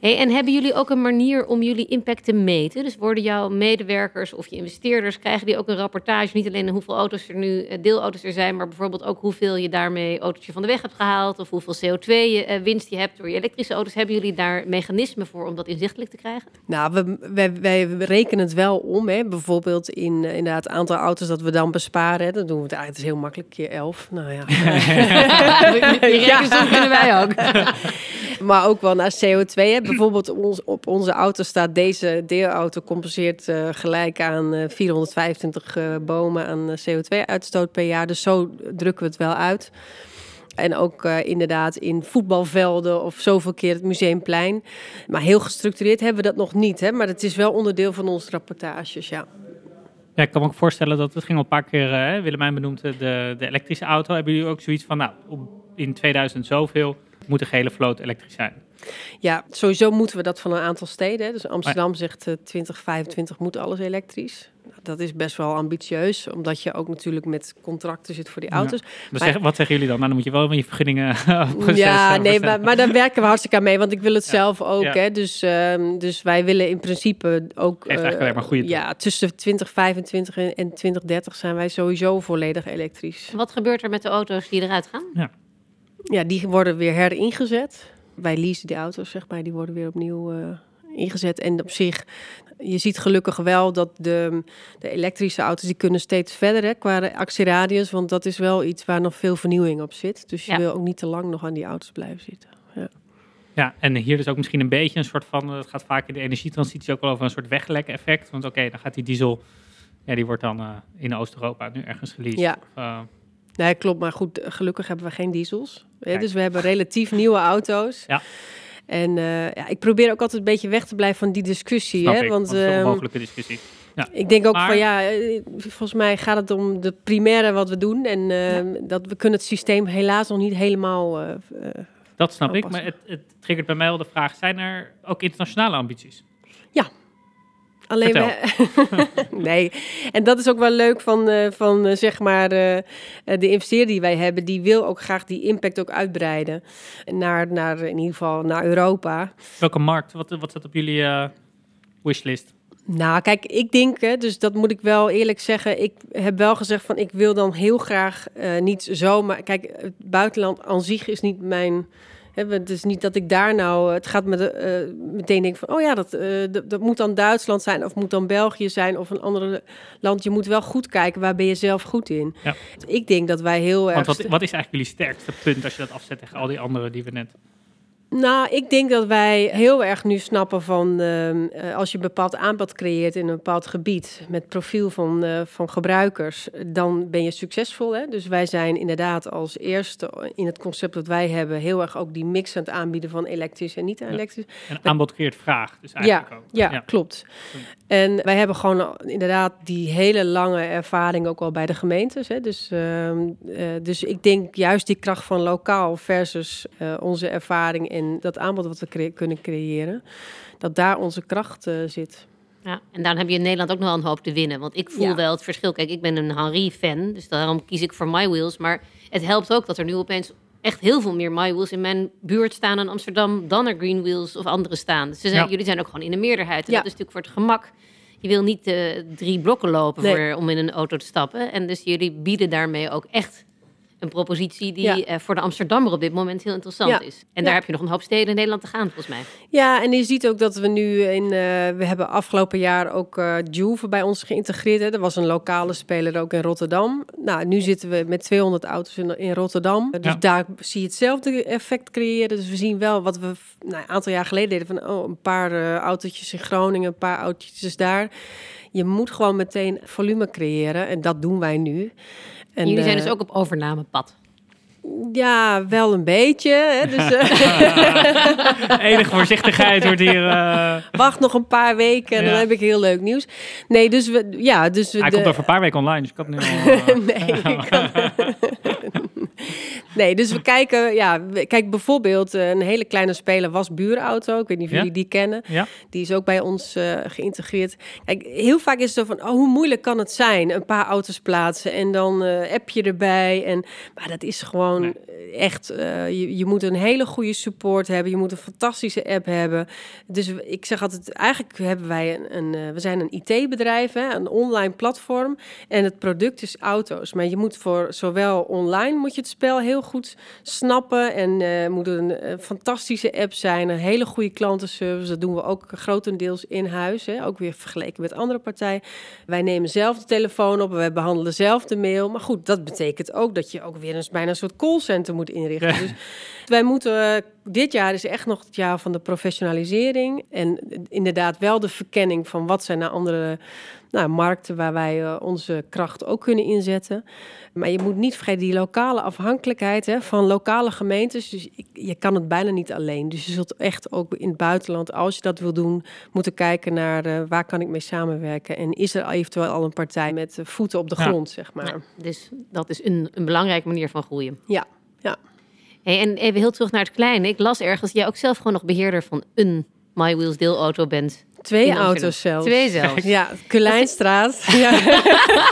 Hey, en hebben jullie ook een manier om jullie impact te meten? Dus worden jouw medewerkers of je investeerders, krijgen die ook een rapportage? Niet alleen hoeveel auto's er nu, eh, deelauto's er zijn, maar bijvoorbeeld ook hoeveel je daarmee autootje van de weg hebt gehaald. Of hoeveel CO2 je, eh, winst je hebt door je elektrische auto's. Hebben jullie daar mechanismen voor om dat inzichtelijk te krijgen? Nou, we, wij, wij rekenen het wel om. Hè. Bijvoorbeeld in eh, inderdaad het aantal auto's dat we dan besparen. Hè. Dan doen we het eigenlijk het is heel makkelijk, keer 11. Nou ja. Die rekensom kunnen wij ook. maar ook wel naar CO2. Hè. Bijvoorbeeld ons, op onze auto staat deze deelauto compenseert eh, gelijk aan eh, 425 eh, bomen aan eh, CO2-uitstoot per jaar. Dus zo drukken we het wel uit. En ook inderdaad in voetbalvelden of zoveel keer het museumplein. Maar heel gestructureerd hebben we dat nog niet. Hè? Maar het is wel onderdeel van onze rapportages, ja. Ja, ik kan me ook voorstellen dat het ging al een paar keer, Willemijn benoemd, eh, de, de elektrische auto. Hebben jullie ook zoiets van, nou, in 2000 zoveel moet de gele vloot elektrisch zijn? Ja, sowieso moeten we dat van een aantal steden. Hè. Dus Amsterdam zegt eh 2025 moet alles elektrisch. Dat is best wel ambitieus, omdat je ook natuurlijk met contracten zit voor die Ja. auto's. Dus Maar- zeg- wat zeggen jullie dan? Nou, dan moet je wel van je vergunningen proces ja, eh, nee, maar, maar daar werken we hartstikke aan mee, want ik wil het Ja. zelf ook. Ja. Hè. Dus, ehm, dus wij willen in principe ook. Geeft eigenlijk eh, alleen maar goede Ja, tussen 2025 en en 2030 zijn wij sowieso volledig elektrisch. Wat gebeurt er met de auto's die eruit gaan? Ja, die worden weer heringezet. Wij leasen die auto's, zeg maar, die worden weer opnieuw eh, ingezet. En op zich, je ziet gelukkig wel dat de, de elektrische auto's, die kunnen steeds verder hè, qua actieradius. Want dat is wel iets waar nog veel vernieuwing op zit. Dus je Ja. wil ook niet te lang nog aan die auto's blijven zitten. Ja, en hier dus ook misschien een beetje een soort van, eh, het gaat vaak in de energietransitie ook wel over een soort weglek effect. Want oké, dan gaat die diesel, ja, die wordt dan eh, in Oost-Europa nu ergens geleased. Ja. Of, Nee, klopt. Maar goed, gelukkig hebben we geen diesels. Kijk. dus we hebben relatief nieuwe auto's. Ja. En eh, ja, ik probeer ook altijd een beetje weg te blijven van die discussie. snap hè, ik, want want het is een ehm, onmogelijke discussie. Ik denk ook Maar- van ja, eh, volgens mij gaat het om de primaire wat we doen. En eh, dat we kunnen het systeem helaas nog niet helemaal. eh, Dat snap ik, maar het, het triggert bij mij wel de vraag, zijn er ook internationale ambities? Alleen we, nee. En dat is ook wel leuk van, eh, van eh, zeg maar eh, de investeerder die wij hebben. Die wil ook graag die impact ook uitbreiden naar, naar in ieder geval naar Europa. Welke markt? Wat, wat staat op jullie wishlist? Nou, kijk, ik denk, hè, dus dat moet ik wel eerlijk zeggen. Ik heb wel gezegd van, ik wil dan heel graag niet zomaar... Kijk, het buitenland aan zich is niet mijn Het is niet dat ik daar nou, het gaat me de, eh, meteen denk van, oh ja, dat, eh, dat, dat moet dan Duitsland zijn of moet dan België zijn of een ander land. Je moet wel goed kijken, waar ben je zelf goed in? Ja. Ik denk dat wij heel erg... Want wat, wat is eigenlijk jullie sterkste punt als je dat afzet tegen al die andere die we net... Nou, ik denk dat wij heel erg nu snappen van ehm, eh, als je een bepaald aanbod creëert in een bepaald gebied met profiel van, eh, van gebruikers, dan ben je succesvol. Hè? Dus wij zijn inderdaad als eerste in het concept dat wij hebben heel erg ook die mix aan het aanbieden van elektrisch en niet elektrisch. En aanbod creëert vraag, dus Ja, eigenlijk ook. ja, klopt. En wij hebben gewoon inderdaad die hele lange ervaring ook al bij de gemeentes. Hè? Dus, ehm, eh, dus ik denk juist die kracht van lokaal versus onze ervaring en dat aanbod wat we cre- kunnen creëren, dat daar onze kracht eh, zit. Ja, en daarom heb je in Nederland ook nog wel een hoop te winnen. Want ik voel Ja. wel het verschil. Kijk, ik ben een Henri-fan, dus daarom kies ik voor My Wheels. Maar het helpt ook dat er nu opeens echt heel veel meer My Wheels in mijn buurt staan in Amsterdam... dan er Green Wheels of andere staan. Dus ze zijn, Ja. jullie zijn ook gewoon in de meerderheid. En Ja. dat is natuurlijk voor het gemak. Je wil niet eh, drie blokken lopen Nee. voor, om in een auto te stappen. En dus jullie bieden daarmee ook echt een propositie... die Ja. eh, voor de Amsterdammer op dit moment heel interessant Ja. is. En Ja. daar heb je nog een hoop steden in Nederland te gaan, volgens mij. Ja, en je ziet ook dat we nu in. eh, we hebben afgelopen jaar ook eh Juve bij ons geïntegreerd. Hè. Er was een lokale speler ook in Rotterdam. Nou, nu zitten we met 200 auto's in, in Rotterdam. Dus Ja. daar zie je hetzelfde effect creëren. Dus we zien wel wat we nou, een aantal jaar geleden deden: van oh, een paar eh, autootjes in Groningen, een paar autootjes daar. Je moet gewoon meteen volume creëren. En dat doen wij nu. En, jullie zijn eh, dus ook op overnamepad. Ja, wel een beetje. Hè. Dus, eh, Enige voorzichtigheid wordt hier... eh, Wacht nog een paar weken en dan heb ik heel leuk nieuws. Nee, dus we, ja, dus we. Hij de- komt over een paar weken online, dus ik had nu al... nee, ik nee, dus we kijken, ja, kijk bijvoorbeeld eh, een hele kleine speler was buurauto. Ik weet niet of Ja. jullie die kennen. ja? Die is ook bij ons eh, geïntegreerd. Kijk, heel vaak is het zo van, oh, hoe moeilijk kan het zijn? Een paar auto's plaatsen en dan eh app je erbij. En, maar dat is gewoon Nee. echt, je, je moet een hele goede support hebben. Je moet een fantastische app hebben. Dus ik zeg altijd, eigenlijk hebben wij een, een we zijn een IT-bedrijf, hè, een online platform. En het product is auto's. Maar je moet voor zowel online moet je het spel heel goed snappen. En eh moet een, eh, fantastische app zijn. Een hele goede klantenservice. Dat doen we ook grotendeels in huis. Hè. Ook weer vergeleken met andere partijen. Wij nemen zelf de telefoon op. Wij behandelen zelf de mail. Maar goed, dat betekent ook dat je ook weer eens bijna een soort callcenter moet inrichten. Ja. Dus wij moeten, eh, dit jaar is echt nog het jaar van de professionalisering. En inderdaad wel de verkenning van wat zijn nou andere nou, markten waar wij eh, onze kracht ook kunnen inzetten. Maar je moet niet vergeten die lokale afhankelijkheid hè, van lokale gemeentes. Dus je kan het bijna niet alleen. Dus je zult echt ook in het buitenland, als je dat wil doen, moeten kijken naar eh, waar kan ik mee samenwerken. En is er eventueel al een partij met eh, voeten op de Ja. grond, zeg maar. Ja, dus dat is een, een belangrijke manier van groeien. Ja, ja. Hey, en even heel terug naar het kleine. Ik las ergens dat jij ook zelf gewoon nog beheerder van een My Wheels deelauto bent. Twee In auto's zelfs. Twee zelfs. Ja, Kulijnstraat. Ja.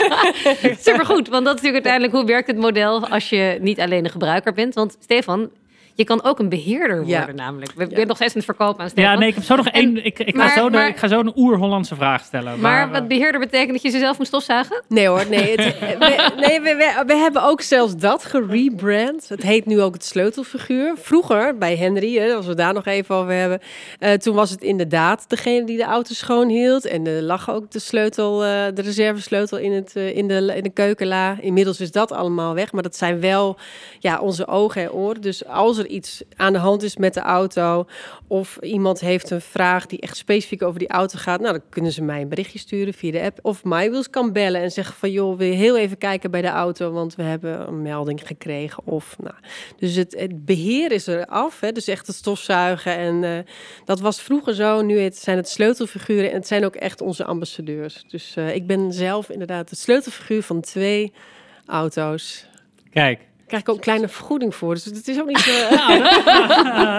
Supergoed, want dat is natuurlijk uiteindelijk hoe werkt het model als je niet alleen een gebruiker bent. Want Stefan, je kan ook een beheerder worden Ja. namelijk. We zijn nog steeds aan het verkopen aan Stefan. Ja, nee, ik heb zo nog één... Ik, ik, ga maar- zo, de- ik ga zo een oer-Hollandse vraag stellen. Maar eh, wat beheerder betekent dat je ze zelf moet stofzuigen? Nee hoor, nee. Het, we, nee we, we, we hebben ook zelfs dat gerebrand. Het heet nu ook het sleutelfiguur. Vroeger, bij Henry, hè, als we daar nog even over hebben... eh, toen was het inderdaad degene die de auto schoon hield. En er lag ook de sleutel, eh, de reservesleutel in, het, eh, in, de, in de keukenla. Inmiddels is dat allemaal weg. Maar dat zijn wel ja, onze ogen en oren. Dus als er iets aan de hand is met de auto... of iemand heeft een vraag die echt specifiek over die auto gaat... nou, dan kunnen ze mij een berichtje sturen via de app. Of MyWheels kan bellen en zeggen van... joh, wil je heel even kijken bij de auto... want we hebben een melding gekregen. Of, nou, dus het, het beheer is er af. Hè? Dus echt het stofzuigen. En eh, dat was vroeger zo. Nu zijn het sleutelfiguren en het zijn ook echt onze ambassadeurs. Dus eh, ik ben zelf inderdaad het sleutelfiguur van twee auto's. Kijk. Krijg ik ook een kleine vergoeding voor. Dus het is ook niet zo... Nou,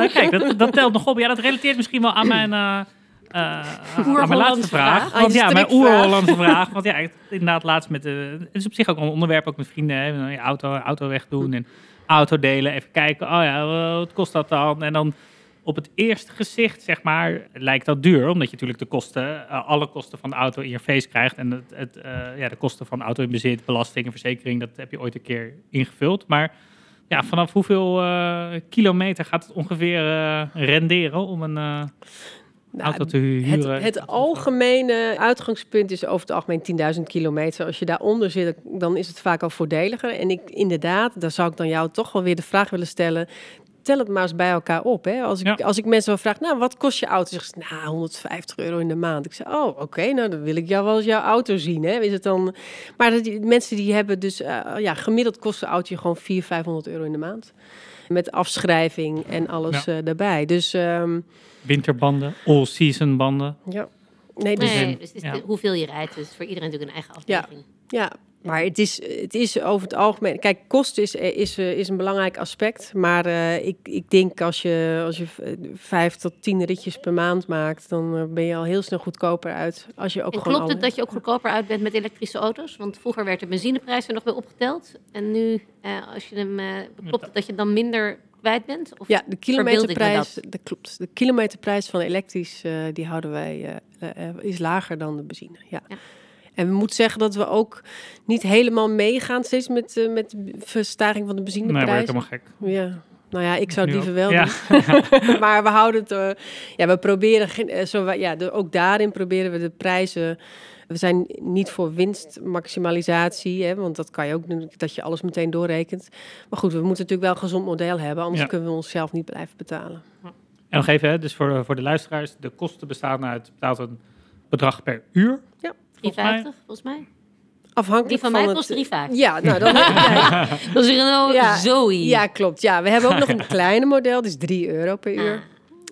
dat, kijk, dat, dat telt nog op. Ja, dat relateert misschien wel aan mijn, eh, eh, aan mijn laatste vraag. vraag. Aan Want ja, mijn oer-Hollandse vraag. Want ja, inderdaad, laatst met de... Het is op zich ook een onderwerp, ook met vrienden. Hè, auto, auto wegdoen en auto delen. Even kijken, oh ja, wat kost dat dan? En dan op het eerste gezicht, zeg maar, lijkt dat duur. Omdat je natuurlijk de kosten, eh, alle kosten van de auto in je face krijgt. En het, het, eh, ja, de kosten van auto in bezit, belasting en verzekering, dat heb je ooit een keer ingevuld. Maar Ja, vanaf hoeveel eh, kilometer gaat het ongeveer renderen om een Nou, auto te het, huren? het algemene uitgangspunt is over het algemeen 10.000 kilometer. Als je daaronder zit, dan is het vaak al voordeliger. En ik inderdaad, daar zou ik dan jou toch wel weer de vraag willen stellen. Tel het maar eens bij elkaar op. Hè? Als, ik, Ja. als ik mensen wel vraag, nou, wat kost je auto? Zeggen ze, nou, 150 euro in de maand. Ik zeg, oh, oké, nou, dan wil ik jou wel eens jouw auto zien. Hè? Is het dan... Maar dat die, mensen die hebben dus, eh, ja, gemiddeld kost een auto je gewoon 400, 500 euro in de maand. Met afschrijving en alles eh, daarbij. Dus ehm, Winterbanden, all-season banden. ja. Nee, dus Nee, dus ja. hoeveel je rijdt. Dus voor iedereen natuurlijk een eigen afweging. Ja, maar het is, het is over het algemeen. Kijk, kosten is, is, eh, is een belangrijk aspect. Maar eh, ik, ik denk als je, als je vijf tot tien ritjes per maand maakt, dan eh, ben je al heel snel goedkoper uit. Als je ook En klopt het dat je ook goedkoper uit bent met elektrische auto's? Want vroeger werd de benzineprijs er nog bij opgeteld. En nu, eh, als je hem, eh, klopt het dat je dan minder kwijt bent? Of Ja, de kilometerprijs, dat klopt. De kilometerprijs van elektrisch, eh, die houden wij, eh, eh, eh, is lager dan de benzine. Ja. Ja. En we moeten zeggen dat we ook niet helemaal meegaan steeds met, eh, met de verstijging van de Nee, benzineprijs. helemaal gek. Ja, nou ja, ik zou het liever wel Ja. doen. maar we houden het, eh, ja, we proberen, geen- eh, zo, ja, de, ook daarin proberen we de prijzen. We zijn niet voor winstmaximalisatie, hè, want dat kan je ook doen, dat je alles meteen doorrekent. Maar goed, we moeten natuurlijk wel een gezond model hebben, anders Ja. kunnen we onszelf niet blijven betalen. En nog even, hè, dus voor, de- voor de luisteraars, de kosten bestaan uit betaalt een bedrag per uur. Ja. Volgens mij. 3,50 volgens mij. Afhankelijk Die van mij het- kost 3,50. Ja, nou dan ja, Dat is een Renault Ja. Zoe. ja, klopt. Ja, we hebben ook nog een kleine model, dus 3 euro per uur.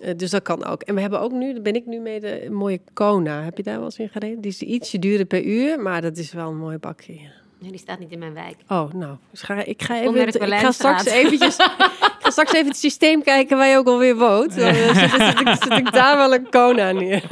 Ah. Eh, dus dat kan ook. En we hebben ook nu, daar ben ik nu mee, de mooie Kona. Heb je daar wel eens in gereden? Die is ietsje duurder per uur, maar dat is wel een mooi bakje. ja. Nee, die staat niet in mijn wijk. Oh, nou, dus ga, ik ga even, ik ga straks eventjes, straks even het systeem kijken waar je ook alweer woont. Dan eh, zet, zet ik, daar wel een Kona neer.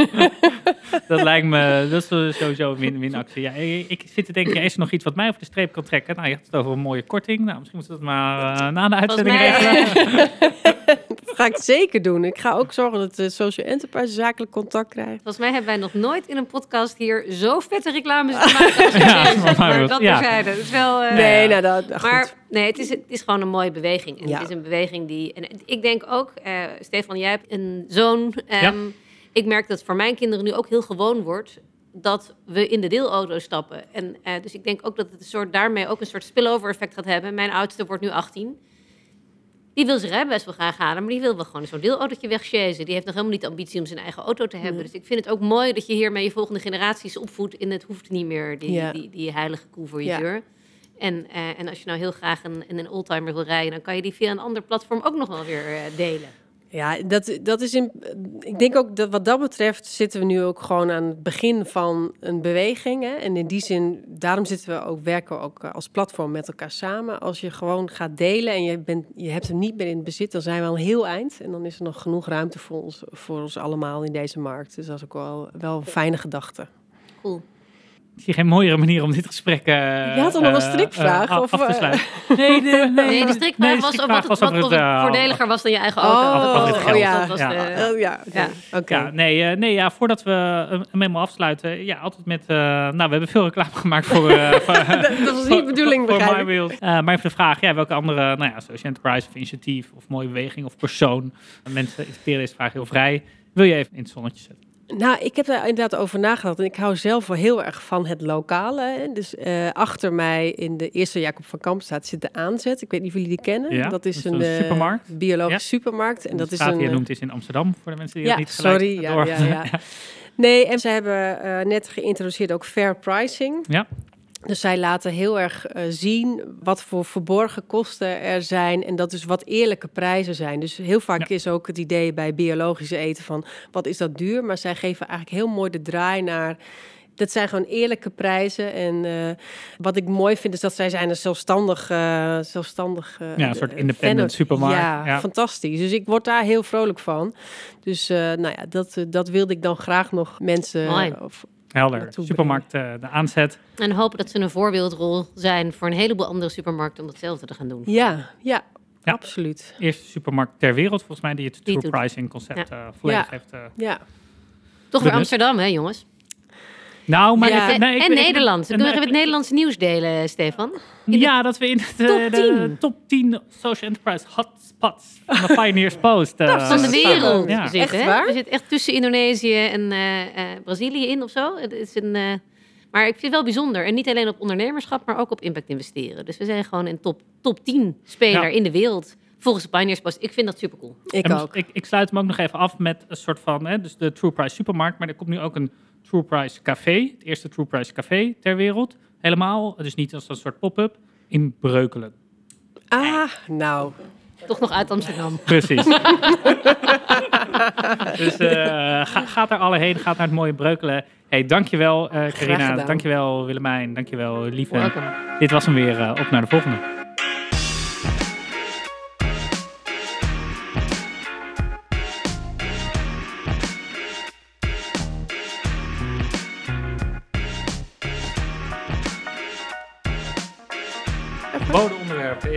Dat lijkt me, dat is sowieso een win- winactie. Ja, ik, ik zit te denken, is er nog iets wat mij over de streep kan trekken? Nou, je had het over een mooie korting. Nou, misschien moeten we dat maar eh, na de uitzending mij, regelen. Dat ga ik zeker doen. Ik ga ook zorgen dat de Social Enterprise zakelijk contact krijgt. Volgens mij hebben wij nog nooit in een podcast hier zo vette reclames gemaakt als Ja, maar maar dat ja. terzijde. Het is wel... eh, nee, nou, dat, goed. Maar nee, het is, het is gewoon een mooie beweging. En Ja. het is een beweging die... En ik denk ook, eh, Stefan, jij hebt een zoon. Ehm, Ja. Ik merk dat het voor mijn kinderen nu ook heel gewoon wordt dat we in de deelauto stappen. En eh, dus ik denk ook dat het een soort, daarmee ook een soort spillover effect gaat hebben. Mijn oudste wordt nu 18. Die wil zijn rijbewijs wel graag halen, maar die wil wel gewoon zo'n deelautootje wegchasen. Die heeft nog helemaal niet de ambitie om zijn eigen auto te hebben. Nee. Dus ik vind het ook mooi dat je hiermee je volgende generaties opvoedt. In het hoeft niet meer, die, Ja. die, die heilige koe voor je Ja. deur. En, eh, en als je nou heel graag een, een oldtimer wil rijden, dan kan je die via een ander platform ook nog wel weer eh, delen. Ja, dat, dat is in. Ik denk ook dat wat dat betreft zitten we nu ook gewoon aan het begin van een beweging. Hè? En in die zin, daarom zitten we ook, werken we ook eh, als platform met elkaar samen. Als je gewoon gaat delen en je, bent, je hebt hem niet meer in bezit, dan zijn we al heel eind. En dan is er nog genoeg ruimte voor ons, voor ons allemaal in deze markt. Dus dat is ook wel, wel een fijne gedachte. Cool. Ik zie geen mooiere manier om dit gesprek uh, Je had toch nog een strikvraag, af, of, af te eh? sluiten. Nee, nee, nee. Nee, de strikvraag Nee, de was of wat, wat, het eh, voordeliger was dan je eigen auto. Oh, af het oh, ja. Dat was Ja. de- Oh, ja, oké. Ja. Oké. Ja, nee, eh, nee, ja, voordat we hem helemaal afsluiten. Ja, altijd met... eh, nou, we hebben veel reclame gemaakt voor... eh, Dat was niet de bedoeling, voor, voor. MyWheels. Eh, maar even de vraag, ja, welke andere nou ja, social enterprise of initiatief of mooie beweging of persoon, mensen interpreteren deze vraag heel vrij, wil je even in het zonnetje zetten? Nou, ik heb daar inderdaad over nagedacht. En ik hou zelf wel heel erg van het lokale. Hè. Dus eh, achter mij in de eerste Jacob van Kampstraat zit de aanzet. Ik weet niet of jullie die kennen. Ja, dat is dat is een, een eh, supermarkt. biologische Ja. supermarkt. En dat de is straat een. die je eh, noemt is in Amsterdam, voor de mensen die ja, dat niet gelijk sorry. Ja, door. ja, ja. Nee, en ze hebben net geïntroduceerd ook fair pricing. Ja. Dus zij laten heel erg eh, zien wat voor verborgen kosten er zijn en dat dus wat eerlijke prijzen zijn. Dus heel vaak Ja. is ook het idee bij biologische eten van wat is dat duur, maar zij geven eigenlijk heel mooi de draai naar. Dat zijn gewoon eerlijke prijzen. En eh, wat ik mooi vind is dat zij zijn een zelfstandig, eh zelfstandig eh, Ja, een soort independent supermarkt. Ja, Ja. fantastisch. Dus ik word daar heel vrolijk van. Dus eh, nou ja, dat, dat wilde ik dan graag nog mensen. Of- Helder. Supermarkt, eh, de aanzet. En hopen dat ze een voorbeeldrol zijn voor een heleboel andere supermarkten om hetzelfde te gaan doen. ja, ja, Ja. absoluut. Eerste supermarkt ter wereld, volgens mij, die het Die true doet. pricing concept eh, volledig Ja. heeft. eh, Ja. Toch weer Benut. Amsterdam, hè jongens? Nou, maar Ja. nee, ik en ik- Nederlands. en, Kunnen we eh, het Nederlandse nieuws delen, Stefan? In de Ja, dat we in de, top de 10. top 10 social enterprise hotspots van de Pioneers Post. eh, van de wereld Ja. zitten. Echt hè? waar? We zitten echt tussen Indonesië en eh, eh, Brazilië in of zo. Het is een, eh, maar ik vind het wel bijzonder. En niet alleen op ondernemerschap, maar ook op impact investeren. Dus we zijn gewoon een top, top 10 speler Ja. in de wereld. Volgens de Pioneers Post. Ik vind dat super cool. Ik En ook. Ik, ik sluit hem ook nog even af met een soort van, hè, dus de True Price supermarkt. Maar er komt nu ook een True Price café. Het eerste True Price café ter wereld. Helemaal, dus niet als een soort pop-up, in Breukelen. Ah, nou. Toch nog uit Amsterdam. Precies. dus eh, ga, gaat er alle heen, gaat naar het mooie Breukelen. Hey, dankjewel eh Carina, dankjewel Willemijn, dankjewel Lieve. Welkom. Dit was hem weer, eh, op naar de volgende.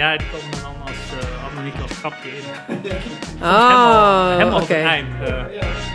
Ja, die komen er dan als, eh niet als grapje in. Oh, helemaal op oké. het eind. eh.